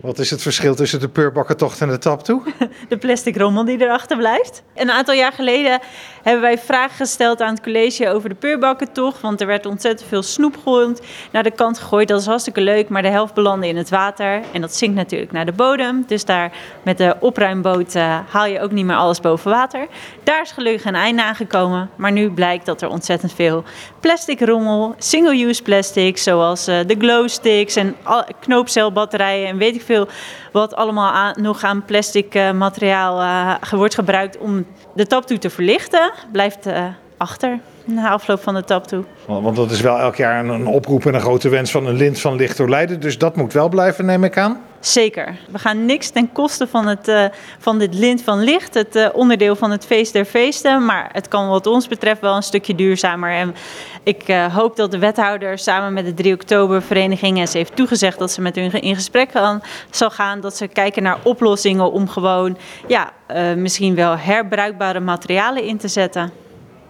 Wat is het verschil tussen de peurbakkentocht en de tap toe? de plastic rommel die erachter blijft. Een aantal jaar geleden hebben wij vragen gesteld aan het college over de peurbakkentocht. Want er werd ontzettend veel snoepgrond naar de kant gegooid. Dat is hartstikke leuk, maar de helft belandde in het water. En dat zinkt natuurlijk naar de bodem. Dus daar met de opruimboot uh, haal je ook niet meer alles boven water. Daar is gelukkig een einde aan gekomen. Maar nu blijkt dat er ontzettend veel plastic rommel, single-use plastic, zoals uh, de glow sticks en knoopcelbatterijen en weet ik veel wat allemaal aan, nog aan plastic uh, materiaal uh, wordt gebruikt om de taptoe te verlichten, blijft uh, achter na afloop van de taptoe. Want dat is wel elk jaar een oproep en een grote wens van een lint van licht door Leiden. Dus dat moet wel blijven, neem ik aan. Zeker. We gaan niks ten koste van, het, uh, van dit lint van licht, het uh, onderdeel van het feest der feesten. Maar het kan wat ons betreft wel een stukje duurzamer. En ik uh, hoop dat de wethouder samen met de 3 oktober vereniging, en ze heeft toegezegd dat ze met hun in gesprek gaan, zal gaan, dat ze kijken naar oplossingen om gewoon ja, misschien wel herbruikbare materialen in te zetten.